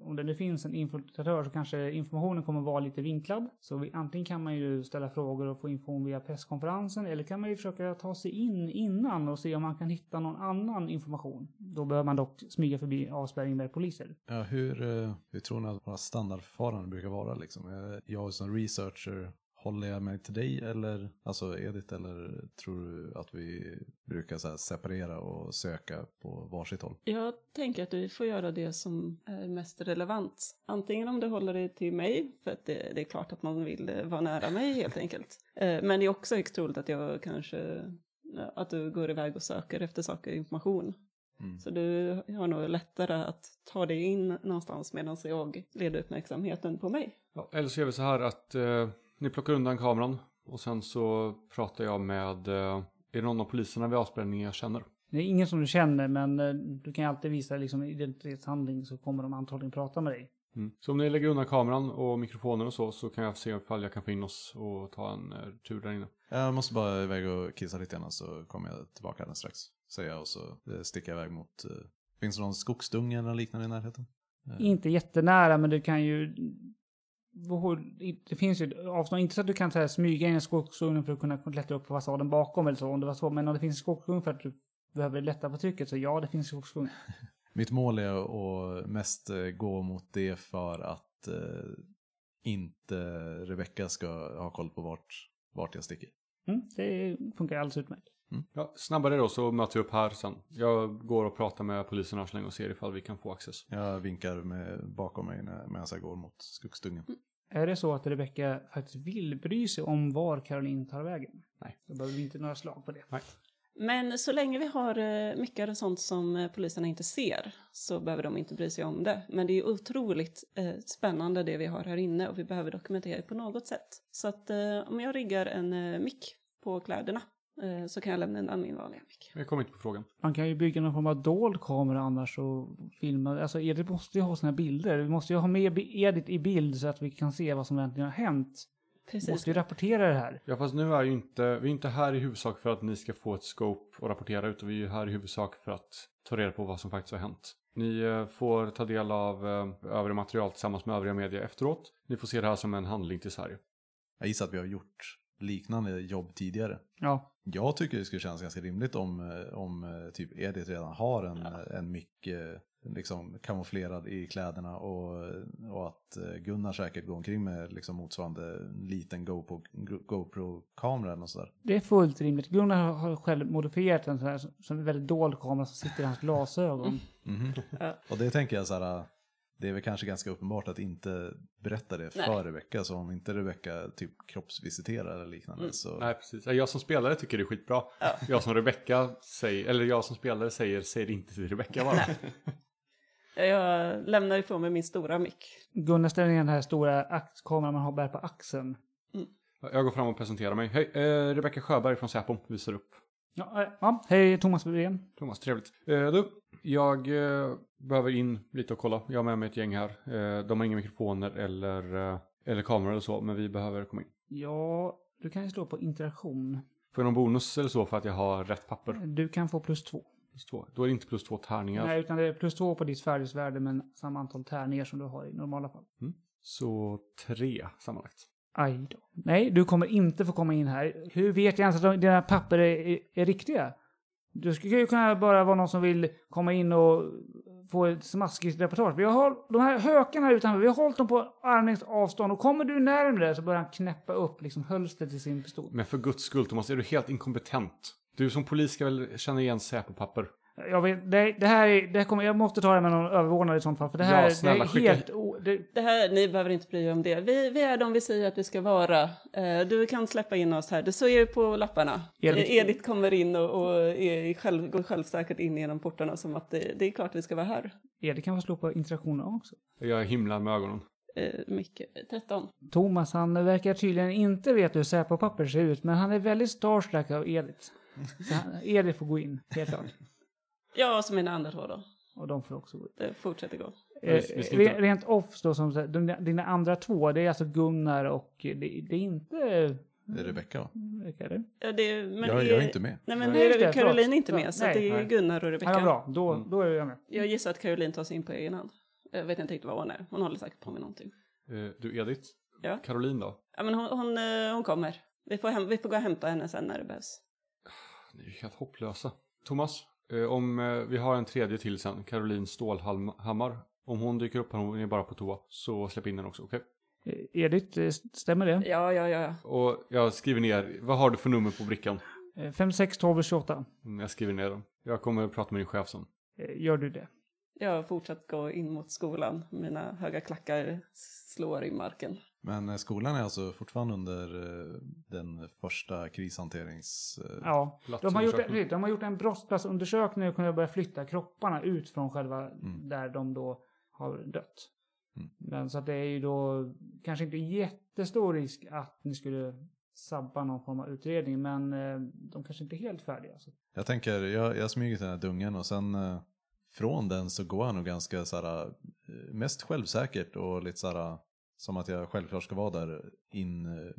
om det nu finns en infiltratör så kanske informationen kommer vara lite vinklad. Så vi, antingen kan man ju ställa frågor och få information via presskonferensen eller kan man ju försöka ta sig in innan och se om man kan hitta någon annan information. Då behöver man dock smyga förbi avspärrning med poliser. Ja, hur, eh, hur tror ni att våra standardförfaranden brukar vara liksom? Eh, jag som researcher, håller jag mig till dig eller, alltså Edith, eller tror du att vi brukar så här separera och söka på varsitt håll? Jag tänker att du får göra det som är mest relevant. Antingen om du håller dig till mig, för att det, det är klart att man vill eh, vara nära mig helt enkelt. Eh, Men det är också högst troligt att jag kanske, ja, att du går iväg och söker efter saker och information. Mm. Så du har nog lättare att ta dig in någonstans medan jag leder uppmärksamheten på mig. Ja, eller så gör vi så här att eh, ni plockar undan kameran och sen så pratar jag med, eh, är det någon av poliserna vid avspärrningen jag känner? Det är ingen som du känner, men eh, du kan ju alltid visa liksom, identitetshandling så kommer de antagligen prata med dig. Mm. Så om ni lägger undan kameran och mikrofonen och så, så kan jag se ifall jag kan få in oss och ta en eh, tur där inne. Jag måste bara iväg och kissa lite grann så kommer jag tillbaka alldeles strax. Säger jag och så eh, sticker jag iväg mot, eh, finns det någon skogsdunge eller liknande i närheten? Eh, Inte jättenära, men du kan ju... Det finns ju avstånd, inte så att du kan så här, smyga in i skogsugnen för att kunna klättra upp på fasaden bakom eller så, om det var så. Men om det finns en skogsugn för att du behöver lätta på trycket, så ja, det finns skogsugn. Mitt mål är att mest eh, gå mot det för att eh, inte Rebecca ska ha koll på vart, vart jag sticker. Mm, det funkar alldeles utmärkt. Ja, snabbare då så möter vi upp här sen. Jag går och pratar med polisen här så länge och ser ifall vi kan få access. Jag vinkar med, bakom mig när, medan jag går mot skogsdungen. Är det så att Rebecca faktiskt vill bry sig om var Caroline tar vägen? Nej. Då behöver vi inte några slag på det. Nej. Men så länge vi har eh, mycket av sånt som eh, poliserna inte ser så behöver de inte bry sig om det. Men det är otroligt eh, spännande det vi har här inne och vi behöver dokumentera det på något sätt. Så att eh, om jag riggar en eh, mick på kläderna så kan jag lämna undan min vanliga mick. Jag kommer inte på frågan. Man kan ju bygga någon form av dold kamera annars och filma. Alltså Edith måste ju ha sina bilder. Vi måste ju ha med Edith i bild så att vi kan se vad som egentligen har hänt. Vi Precis. måste ju rapportera det här. Ja fast nu är ju inte, vi är inte här i huvudsak för att ni ska få ett scope och rapportera utan vi är ju här i huvudsak för att ta reda på vad som faktiskt har hänt. Ni eh, får ta del av eh, övriga material tillsammans med övriga media efteråt. Ni får se det här som en handling till Sverige. Jag gissar att vi har gjort liknande jobb tidigare. Ja. Jag tycker det skulle kännas ganska rimligt om, eh, om eh, typ Edith redan har en, en mick eh, liksom kamouflerad i kläderna och, och att eh, Gunnar säkert går omkring med liksom motsvarande liten GoPro- GoPro-kamera eller sådär. Det är fullt rimligt. Gunnar har själv modifierat en sån här som en väldigt dold kamera som sitter i hans glasögon. Mhm. Ja. Och det tänker jag så här, det är väl kanske ganska uppenbart att inte berätta det Nej. för Rebecca. Så om inte Rebecca typ kroppsvisiterar eller liknande Mm. så... Nej precis, jag som spelare tycker det är skitbra. Ja. Jag som Rebecca säger, eller jag som spelare säger, säger inte till Rebecca bara. Jag lämnar ifrån mig min stora mick. Gunnar ställer ner den här stora kameran man har bär på axeln. Jag går fram och presenterar mig. Hej, eh, Rebecca Sjöberg från Säpo visar upp. Ja, äh, ja. Hej, Thomas Bredén. Thomas, trevligt. Eh, du, jag eh, behöver in lite och kolla. Jag har med mig ett gäng här. Eh, de har inga mikrofoner eller, eh, eller kameror eller så, men vi behöver komma in. Ja, du kan ju slå på interaktion. Får jag någon bonus eller så för att jag har rätt papper? Du kan få plus två. Plus två. Då är det inte plus två tärningar. Nej, utan det är plus två på ditt färdighetsvärde men samma antal tärningar som du har i normala fall. Så tre sammanlagt. Aj då. Nej, du kommer inte få komma in här. Hur vet jag ens att dina papper är, är, riktiga? Du skulle ju kunna bara vara någon som vill komma in och få ett smaskigt reportage. Vi har hållit de här hökarna här utanför, vi har hållit dem på armlängds avstånd och kommer du närmare så börjar han knäppa upp liksom hölstret i sin pistol. Men för guds skull Thomas, är du helt inkompetent? Du som polis ska väl känna igen Säpo-papper? Jag, vet, det, det här är, det här kommer, jag måste ta det med någon överordnad i sånt fall. För det här Ja, det snälla, är skicka- helt... O, det, Det här, ni behöver inte bry er om det. Vi, vi är de vi säger att vi ska vara. Eh, du kan släppa in oss här. Det står ju på lapparna. Edith- Edith, Edith kommer in och, och är själv, går självsäkert in genom portarna som att det, det är klart vi ska vara här. det kan vara slå på interaktioner också. Jag himlar med ögonen. Eh, mycket. 13. Thomas, han verkar tydligen inte veta hur Säpo-papper ser ut, men han är väldigt starstruck av Edith. Så han, Edith får gå in, helt klart. Ja, som mina andra två då. Och de får också gå in. Det fortsätter gå. Eh, Rent off då, som de- dina andra två, det är alltså Gunnar och det, det är inte... Det är Rebecka är det? Ja, det, men Jag, det, jag är inte med. Nej, men Nej, det, Caroline är inte Ja, med, så nej, det är nej. Gunnar och Ja, Rebecka. vad bra. Då, Mm. då är jag med. Jag gissar att Caroline tar sig in på egen hand. Jag vet inte riktigt vad hon är. Hon håller säkert på med någonting. Eh, Du Edith? Ja. Caroline då? Ja, men hon, hon, eh, hon kommer. Vi får, hem, vi får gå och hämta henne sen när det behövs. Ni är ju helt hopplösa. Thomas, om eh, vi har en tredje till sen, Caroline Stålhammar. Om hon dyker upp här, hon är bara på toa, så släpp in henne också, okej? Eh, Edith, eh, stämmer det? Ja, ja, ja. Och jag skriver ner, vad har du för nummer på brickan? Eh, 5, 6, 12, 28. Mm, Jag skriver ner dem. Jag kommer att prata med din chef sen. Eh, Gör du det? Jag har fortsatt gå in mot skolan. Mina höga klackar slår i marken. Men eh, skolan är alltså fortfarande under eh, den första krishanterings... eh, Ja. De har, gjort, en- de har gjort en brottsplatsundersökning och kunnat börja flytta kropparna ut från själva Mm. där de då har dött. Mm. Men så att det är ju då kanske inte jättestor risk att ni skulle sabba någon form av utredning, men de kanske inte är helt färdiga. Så. Jag tänker, jag, jag smyger till den här dungen och sen från den så går han nog ganska såhär, eh, mest självsäkert och lite såhär, som att jag självklart ska vara där in eh,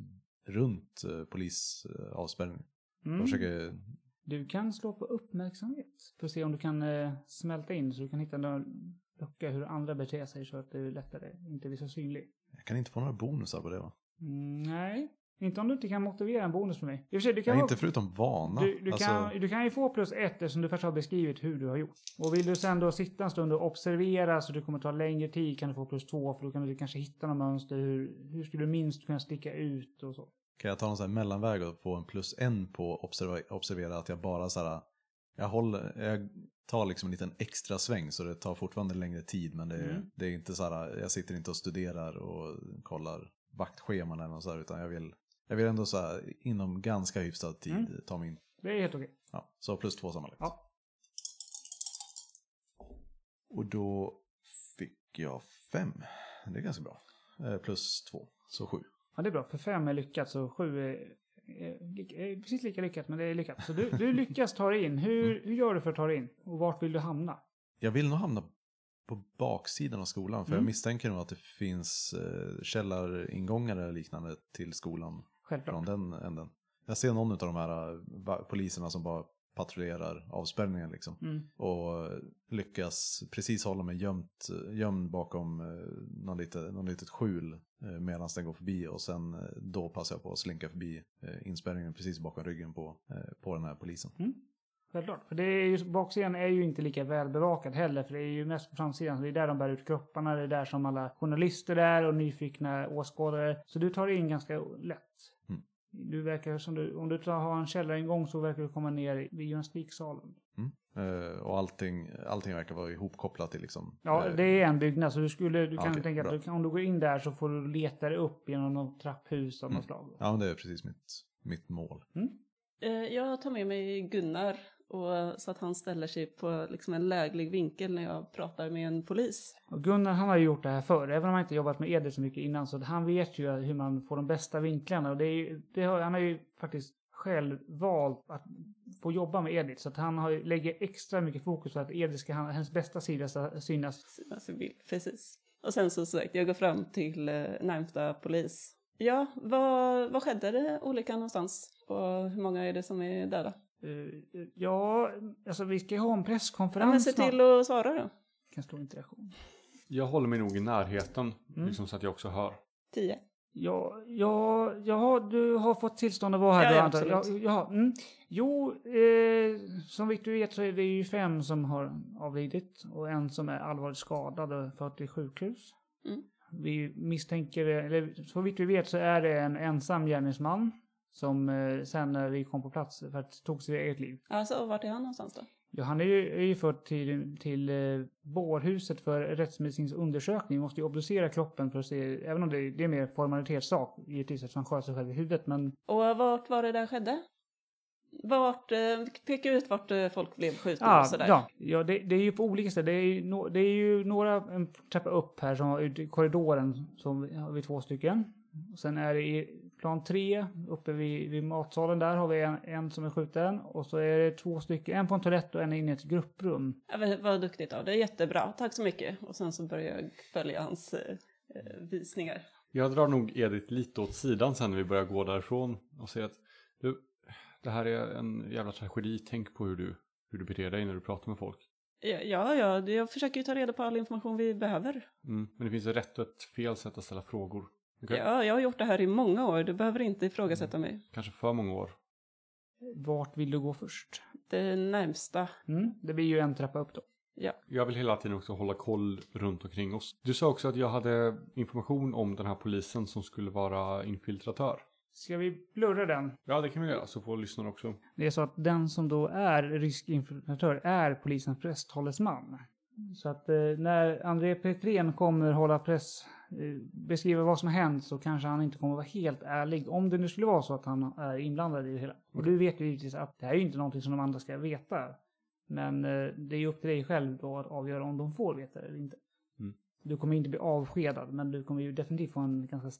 runt eh, polisavspärrningen. Mm. Jag försöker, Du kan slå på uppmärksamhet för att se om du kan eh, smälta in så du kan hitta någon lucka hur andra beter sig så att du lättare inte blir så synlig. jag kan inte få några bonusar på det va? Mm, nej, inte om du inte kan motivera en bonus för mig. I och för sig, du kan Ja, vara- inte förutom vana. Du, du, alltså, kan, du kan ju få plus ett eftersom du först har beskrivit hur du har gjort. Och vill du sen då sitta en stund och observera så det kommer ta längre tid kan du få plus två för då kan du kanske hitta något mönster. Hur, hur skulle du minst kunna sticka ut och så. Kan jag ta någon sån här mellanväg och få en plus en på observa, observera att jag bara såhär, jag håller, jag tar liksom en liten extra sväng så det tar fortfarande längre tid men det, är- Mm. det är inte så här, jag sitter inte och studerar och kollar vaktscheman eller något så här, utan jag vill, jag vill ändå så här, inom ganska hyfsad tid Mm. ta mig in. Det är helt okej. Ja, så plus två sammanlagt. Ja. Och då fick jag fem. Det är ganska bra. Eh, plus två, så sju. Ja, det är bra. För fem är lyckat så sju är, är, är precis lika lyckat men det är lyckat. Så du, du lyckas ta dig in. Hur, hur gör du för att ta dig in? Och vart vill du hamna? Jag vill nog hamna på baksidan av skolan för Mm. jag misstänker nog att det finns eh, källaringångar eller liknande till skolan Självklart. från den änden. Jag ser någon av de här va- poliserna som bara patrullerar avspärrningen liksom. Mm. Och lyckas precis hålla mig gömt, gömd bakom eh, någon, lite, någon litet skjul eh, medan den går förbi. Och sen eh, då passar jag på att slinka förbi eh, inspärrningen precis bakom ryggen på, på den här polisen. Självklart. För det är ju, baksidan är ju inte lika välbevakad heller. För det är ju mest på framsidan. Så det är där de bär ut kropparna. Det är där som alla journalister är och nyfikna åskådare. Så du tar in ganska lätt. Mm. Du verkar som du, om du har en källaringång så verkar du komma ner vid gymnastiksalen. Eh, och allting, allting verkar vara ihopkopplat till liksom. Ja, eh, det är en byggnad. Så du skulle, du kan Okej, tänka att du, om du går in där så får du leta dig upp genom något trapphus av något Mm. slag. Ja, det är precis mitt, mitt mål. Eh, jag tar med mig Gunnar och, så att han ställer sig på liksom en läglig vinkel när jag pratar med en polis. Och Gunnar han har ju gjort det här förr, även om han inte jobbat med Edith så mycket innan. Så han vet ju hur man får de bästa vinklarna. Och det är, ju- det har, han har ju faktiskt själv valt att få jobba med Edith. Så att han har, lägger extra mycket fokus på att Edith ska, hennes bästa sida ska synas. Alltså, vill- precis. Och sen så sagt, jag går fram till eh, närmsta polis. Ja, vad, vad skedde det olyckan någonstans? Och hur många är det som är döda? Eh, ja, alltså vi ska ju ha en Ja, men presskonferens se till att svara då. Kan slå interaktion. Jag håller mig nog i närheten, Mm. liksom så att jag också hör. Tio. Ja, ja, ja, du har fått tillstånd att vara här Ja, då ja. Ja, ja, mm. Jo, eh, som Victor vet så är det ju fem som har avlidit och en som är allvarligt skadad och fört till sjukhus. Mm. Vi misstänker, eller så vitt vi vet så är det en ensam gärningsman som eh, sen när vi kom på plats för att tog sitt eget liv. Alltså, vart är han någonstans då? Ja, han är ju, är ju förd till, till eh, bårhuset för rättsmedicinsk undersökning. Måste ju obducera kroppen för att se, även om det, det är mer formalitetssak, givetvis eftersom han sköt sig själv i huvudet. Men Och vart var det där skedde? Vart, eh, peka ut vart eh, folk blev skjutna Ja, och sådär. ja, ja det, det är ju på olika ställen. Det är ju, no, det är ju några en trappa upp här som har ut i korridoren som vi- har vi två stycken. Och sen är det i plan tre uppe vid, vid matsalen där har vi en, en som är skjuten och så är det två stycken, en på en toalett och en inne i ett grupprum. Ja, vad, duktigt av dig, jättebra, tack så mycket. Och sen så börjar jag följa hans eh, visningar. Jag drar nog Edith lite åt sidan sen när vi börjar gå därifrån och säger att du, det här är en jävla tragedi. Tänk på hur du, hur du beter dig när du pratar med folk. Ja, ja, jag försöker ju ta reda på all information vi behöver. Mm. Men det finns ett rätt och ett fel sätt att ställa frågor. Okej? Ja, jag har gjort det här i många år, du behöver inte ifrågasätta mig. Kanske för många år. Vart vill du gå först? Det närmsta, Mm, det blir ju en trappa upp då. ja. Jag vill hela tiden också hålla koll runt omkring oss. Du sa också att jag hade information om den här polisen som skulle vara infiltratör. Ska vi blurra den? Ja, det kan vi göra, så får lyssnarna också. Det är så att den som då är riskinfiltratör är polisens presstalesman. Så att eh, när André Petrén kommer hålla press, eh, beskriva vad som har hänt så kanske han inte kommer vara helt ärlig. Om det nu skulle vara så att han är inblandad i det hela. Och du vet ju givetvis att det här är ju inte någonting som de andra ska veta. Men eh, det är ju upp till dig själv då att avgöra om de får veta det eller inte. Mm. Du kommer inte bli avskedad men du kommer ju definitivt få en ganska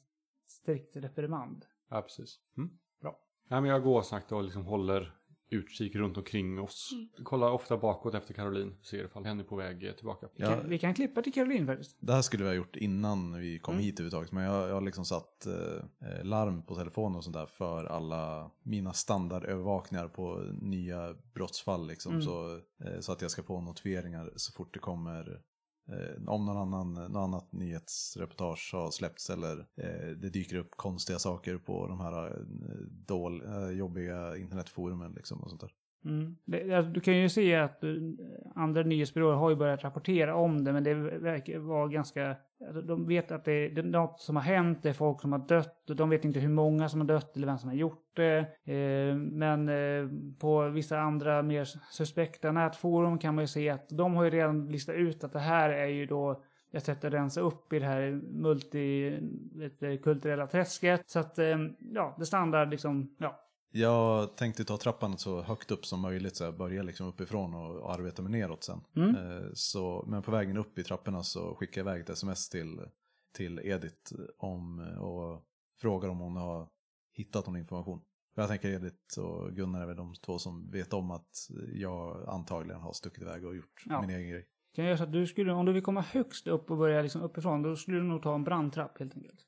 strikt reprimand. Ja, precis. Mm. Bra. Nej, men jag går sakta och liksom håller utkik runt omkring oss. Kollar ofta bakåt efter Caroline. Ser ifall hen är på väg eh, tillbaka. Vi, Ja. kan, vi kan klippa till Caroline faktiskt. Det här skulle vi ha gjort innan vi kom Mm. hit överhuvudtaget. Men jag, jag har liksom satt eh, larm på telefonen och sånt där för alla mina standardövervakningar på nya brottsfall. Liksom, Mm. så, eh, så att jag ska få notifieringar så fort det kommer eh, Eh, om någon annan, något annat nyhetsreportage har släppts eller eh, det dyker upp konstiga saker på de här eh, dål, eh, jobbiga internetforumen liksom och sånt där. Mm. Det, alltså, du kan ju se att eh, andra nyhetsbyråer har ju börjat rapportera om det, men det verkar vara ganska... Alltså, de vet att det, det är något som har hänt, det är folk som har dött, och de vet inte hur många som har dött eller vem som har gjort det. Eh, men eh, på vissa andra mer suspekta nätforum kan man ju se att de har ju redan listat ut att det här är ju då ett sätt att rensa upp i det här multikulturella eh, träsket. Så att, eh, ja, det standard liksom, ja, jag tänkte ta trappan så högt upp som möjligt så jag börjar liksom uppifrån och, arbeta mig neråt sen. Mm. Eh, Så, men på vägen upp i trapporna så skickar jag iväg ett sms till, till Edith om, och frågar om hon har hittat någon information. Jag tänker Edith och Gunnar är väl de två som vet om att jag antagligen har stuckit iväg och gjort Ja. min egen grej. Kan jag göra så att du skulle, om du vill komma högst upp och börja liksom uppifrån, då skulle du nog ta en brandtrapp helt enkelt.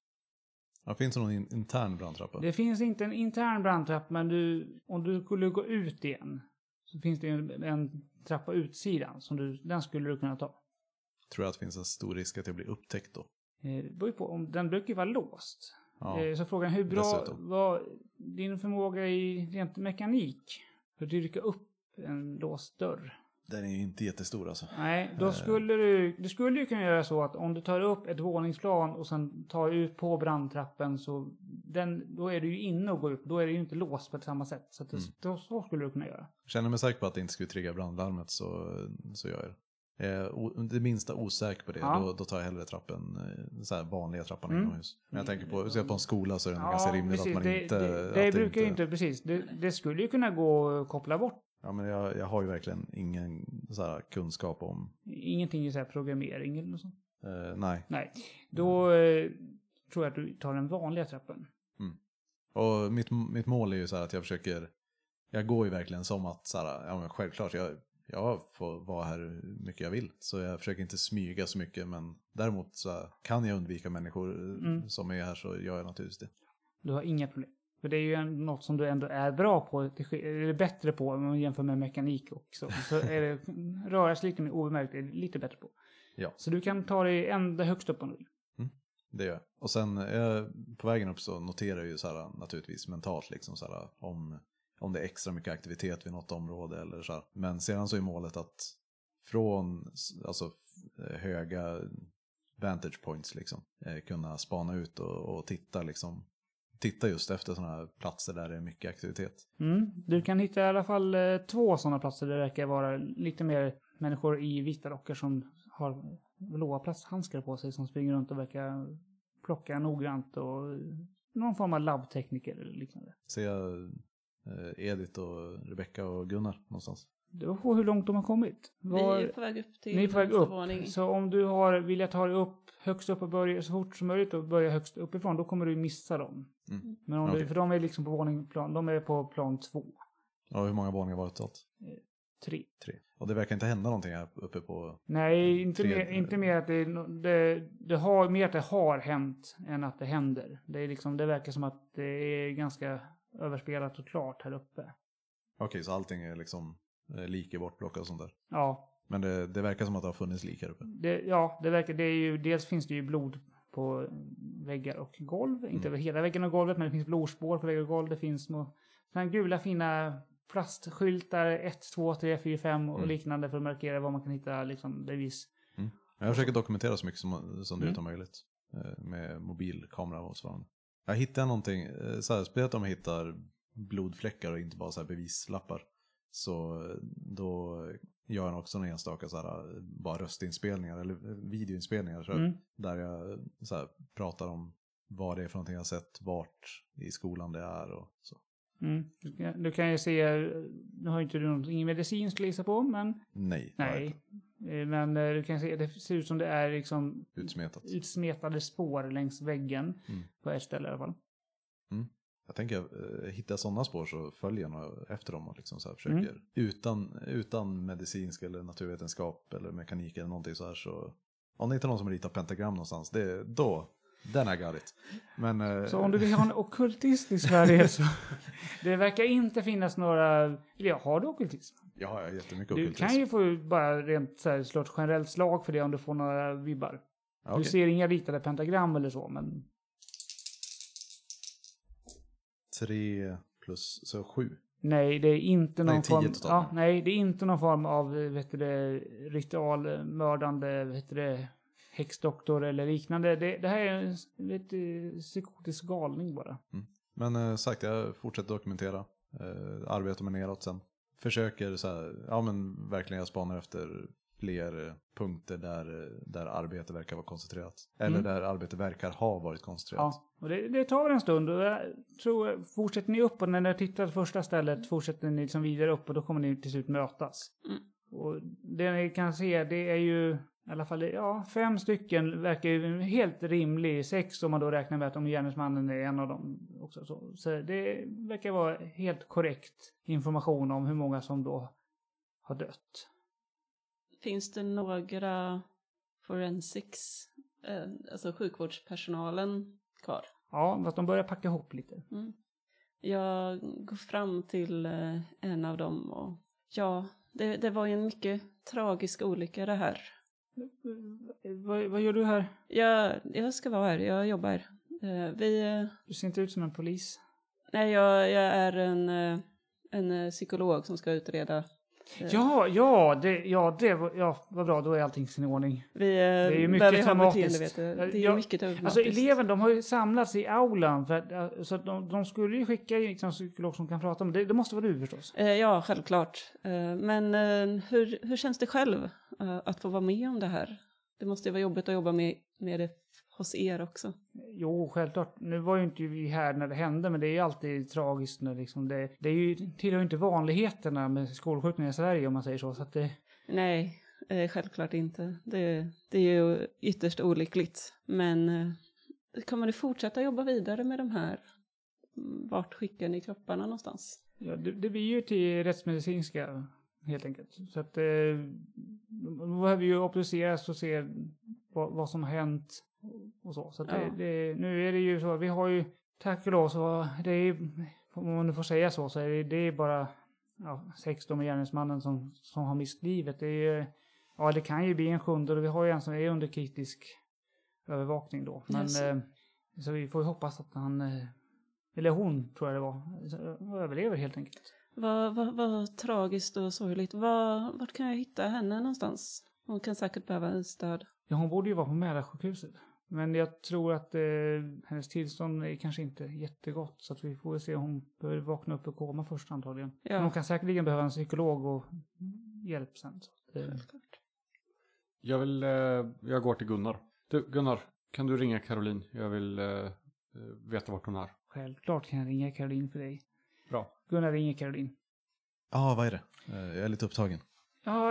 Ja, finns det någon in, intern brandtrappa? Det finns inte en intern brandtrapp, men du, om du skulle gå ut igen så finns det en, en trappa utsidan. Som du, den skulle du kunna ta. Tror jag att det finns en stor risk att jag blir upptäckt då. Eh, Det beror ju på, om, den brukar ju vara låst. Ja. Eh, Så frågan hur bra dessutom. var din förmåga i rent mekanik? För att dyrka upp en låst dörr. Den är ju inte jättestor alltså. Nej, då Eh. skulle du, du skulle ju kunna göra så att om du tar upp ett våningsplan och sen tar ut på brandtrappen så den, då är du ju inne och går upp. Då är det ju inte låst på samma sätt. Så, det, Mm. då, så skulle du kunna göra. Känner mig säker på att det inte skulle trigga brandlarmet så, så gör jag det. Eh, det minsta osäker på det, Ja. då, då tar jag hellre trappen, eh, så här vanliga trappan Mm. inomhus. Men jag tänker på, ser jag på en skola så är det nog ganska rimligt precis. att man det, inte... Det, att det brukar ju inte, precis. Det, det skulle ju kunna gå att koppla bort. Ja, men jag, jag har ju verkligen ingen så här, kunskap om... Ingenting i så här programmering eller något sånt. Eh, nej. Nej, då eh, tror jag att du tar den vanliga trappen. Och mitt, mitt mål är ju så här att jag försöker... Jag går ju verkligen som att så här, ja men självklart, jag, jag får vara här hur mycket jag vill. Så jag försöker inte smyga så mycket, men däremot så här, kan jag undvika människor eh, Mm. som är här så gör jag naturligtvis det. Du har inga problem. För det är ju något som du ändå är bra på, eller bättre på om man jämför med mekanik och så. Är det röra sig lite mer obemärkt, är lite bättre på. Ja. Så du kan ta dig ända högst upp om du vill. Det gör jag. Och sen eh, på vägen upp så noterar jag ju så här naturligtvis mentalt liksom så här om, om det är extra mycket aktivitet vid något område eller så här. Men sedan så är målet att från alltså f- höga vantage points liksom eh, kunna spana ut och, och titta liksom titta just efter sådana här platser där det är mycket aktivitet. Mm. Du kan hitta i alla fall eh, två sådana platser där det verkar vara lite mer människor i vita rockar som har blåa plasthandskar på sig som springer runt och verkar plocka noggrant och någon form av labbtekniker eller liknande. Ser jag eh, Edith och Rebecca och Gunnar någonstans? Det beror på hur långt de har kommit. Var- Vi är på väg upp till Ni är på väg upp. våning. Så om du har, vill jag ta dig upp högst upp och börja så fort som möjligt och börja högst uppifrån, då kommer du missa dem. Mm. Men om du, Okej. för de är liksom på våning, plan, de är på plan två, Ja, hur många våningar var det totalt? tre. Tre. Och det verkar inte hända någonting här uppe på... Nej, inte Tre- mer, inte mer att det, det, det har, mer att det har hänt än att det händer. Det, är liksom, det verkar som att det är ganska överspelat och klart här uppe. Okej, så allting är liksom eh, lik är bortplockat och sånt där. Ja, Men det, det verkar som att det har funnits lik här uppe. det, ja, det verkar, det är ju, dels finns det ju blod på väggar och golv. Inte över hela väggen och golvet, men det finns blodspår på väggar och golv. Det finns små såna gula fina plastskyltar 1, 2, 3, 4, 5 och Mm. liknande för att markera var man kan hitta liksom, bevis. Jag försöker dokumentera så mycket som, som det Mm. är möjligt. eh, Med mobilkamera och sådant. Jag hittar någonting, eh, speciellt om jag hittar blodfläckar och inte bara så här bevislappar. Så eh, då gör också en enstaka så här, eh, bara röstinspelningar eller eh, videoinspelningar. Så Mm. Där jag så här, pratar om vad det är för någonting jag sett, vart i skolan det är och så. Mm. Du, kan, du kan ju se, nu har inte du någon, ingen medicin skulle gissa på, men Nej, nej. Eh, Men eh, du kan se, det ser ut som det är liksom utsmetat. utsmetade spår längs väggen. Mm. På ett ställe i alla fall. Jag tänker, eh, hittar jag sådana spår så följer jag nog efter dem och liksom så här försöker, Mm. utan, utan medicinsk eller naturvetenskap eller mekanik eller någonting så här så, om det inte är någon som ritar pentagram någonstans, det, då, I got it. Men, eh, Så om du vill ha en ockultist i Sverige så... Det verkar inte finnas några... Eller ja, har du ockultism? jag har jättemycket Du ockultism. kan ju få bara rent så här, slå ett generellt slag för det om du får några vibbar. Ja, Du ser inga ritade pentagram eller så, men... Tre plus, så sju. Nej, det är inte någon Nej, form... Ja, nej, det är inte någon form av, vet det, ritualmördande, vet det, häxdoktor eller liknande. Det, det här är en du, psykotisk galning bara. Men eh, sagt, jag fortsätter dokumentera, eh, arbetar mig neråt sen. Försöker så här, ja men verkligen jag spanar efter fler eh, punkter där, eh, där arbete verkar vara koncentrerat. Eller Mm. där arbete verkar ha varit koncentrerat. Ja, och det, det tar en stund. Och jag tror, fortsätter ni upp och när ni tittar på första stället fortsätter ni liksom vidare upp och då kommer ni till slut mötas. Mm. Och det ni kan se det är ju i alla fall ja, fem stycken verkar ju helt rimlig. Sex om man då räknar med att om gärningsmannen är en av dem också. Så, så det verkar vara helt korrekt information om hur många som då har dött. Finns det några forensics, eh, alltså sjukvårdspersonalen kvar? Ja, att de börjar packa ihop lite. Mm. Jag går fram till eh, en av dem och ja, det, det var ju en mycket tragisk olycka det här. Vad, vad gör du här? Jag, jag ska vara här, jag jobbar. Eh, vi, eh, Du ser inte ut som en polis. nej jag, jag är en, eh, en psykolog som ska utreda. Ja, ja, det, ja, det var, ja, vad bra, då är allting i sin ordning. Vi eh, är ju mycket traumatiskt. beteende. Det är Ja, mycket traumatiskt. Alltså eleven, de har ju samlats i aulan, för eh, så de, de skulle ju skicka liksom, en psykolog som kan prata om det. Det måste vara du förstås. Eh, Ja, självklart. Men hur, hur känns det själv att få vara med om det här? Det måste ju vara jobbigt att jobba med, med det hos er också. Jo, självklart. Nu var ju inte vi här när det hände, men det är ju alltid tragiskt när liksom det, det är ju, tillhör ju inte vanligheterna med skolskjutningar i Sverige om man säger så. så att det, Nej, eh, självklart inte. Det, det är ju ytterst olyckligt. Men eh, kommer du fortsätta jobba vidare med de här? Vart skickar ni kropparna någonstans? ja, det, det blir ju till rättsmedicinska helt enkelt. Så att eh, de behöver ju obduceras och se vad, vad som har hänt och så. Så Ja. det, det, nu är det ju så, vi har ju tack och lov så, det är om man nu får säga så, så är det, det är bara ja, 16 med gärningsmannen som, som har mist livet. Det är ja det kan ju bli en sjunde och vi har ju en som är under kritisk övervakning då. Men Yes. eh, så vi får ju hoppas att han, eh, eller hon tror jag det var, överlever helt enkelt. Vad, vad, vad tragiskt och sorgligt. Vad, vart kan jag hitta henne någonstans? Hon kan säkert behöva stöd. Ja, hon borde ju vara på Mälarsjukhuset. Men jag tror att eh, hennes tillstånd är kanske inte jättegott. Så att vi får se om hon behöver vakna upp ur koma först antagligen. Ja. Men hon kan säkerligen behöva en psykolog och hjälp sen. Så att, eh, Jag vill, eh, jag går till Gunnar. Du, Gunnar, kan du ringa Caroline? Jag vill eh, eh, veta vart hon är. självklart kan jag ringa Caroline för dig. Bra. Gunnar ringer Caroline. Ja, vad är det? Eh, Jag är lite upptagen. Ja,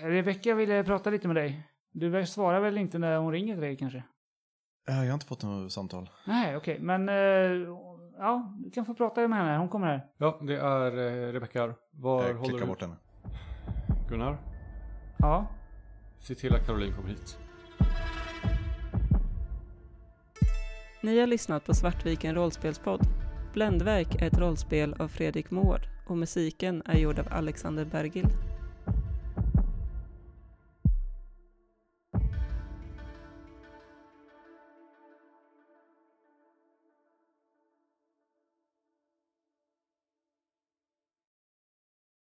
Rebecka ville prata lite med dig. Du svarar väl inte när hon ringer till dig kanske? Eh, Jag har inte fått något samtal. Nej, okej. Men eh, ja, du kan få prata med henne. Hon kommer här. Ja, det är eh, Rebecka här. Var Jag håller du? bort henne. Gunnar, Ja. se till att Caroline kommer hit. Ni har lyssnat på Svartviken rollspelspodd. Bländverk är ett rollspel av Fredrik Mård och musiken är gjord av Alexander Bergil.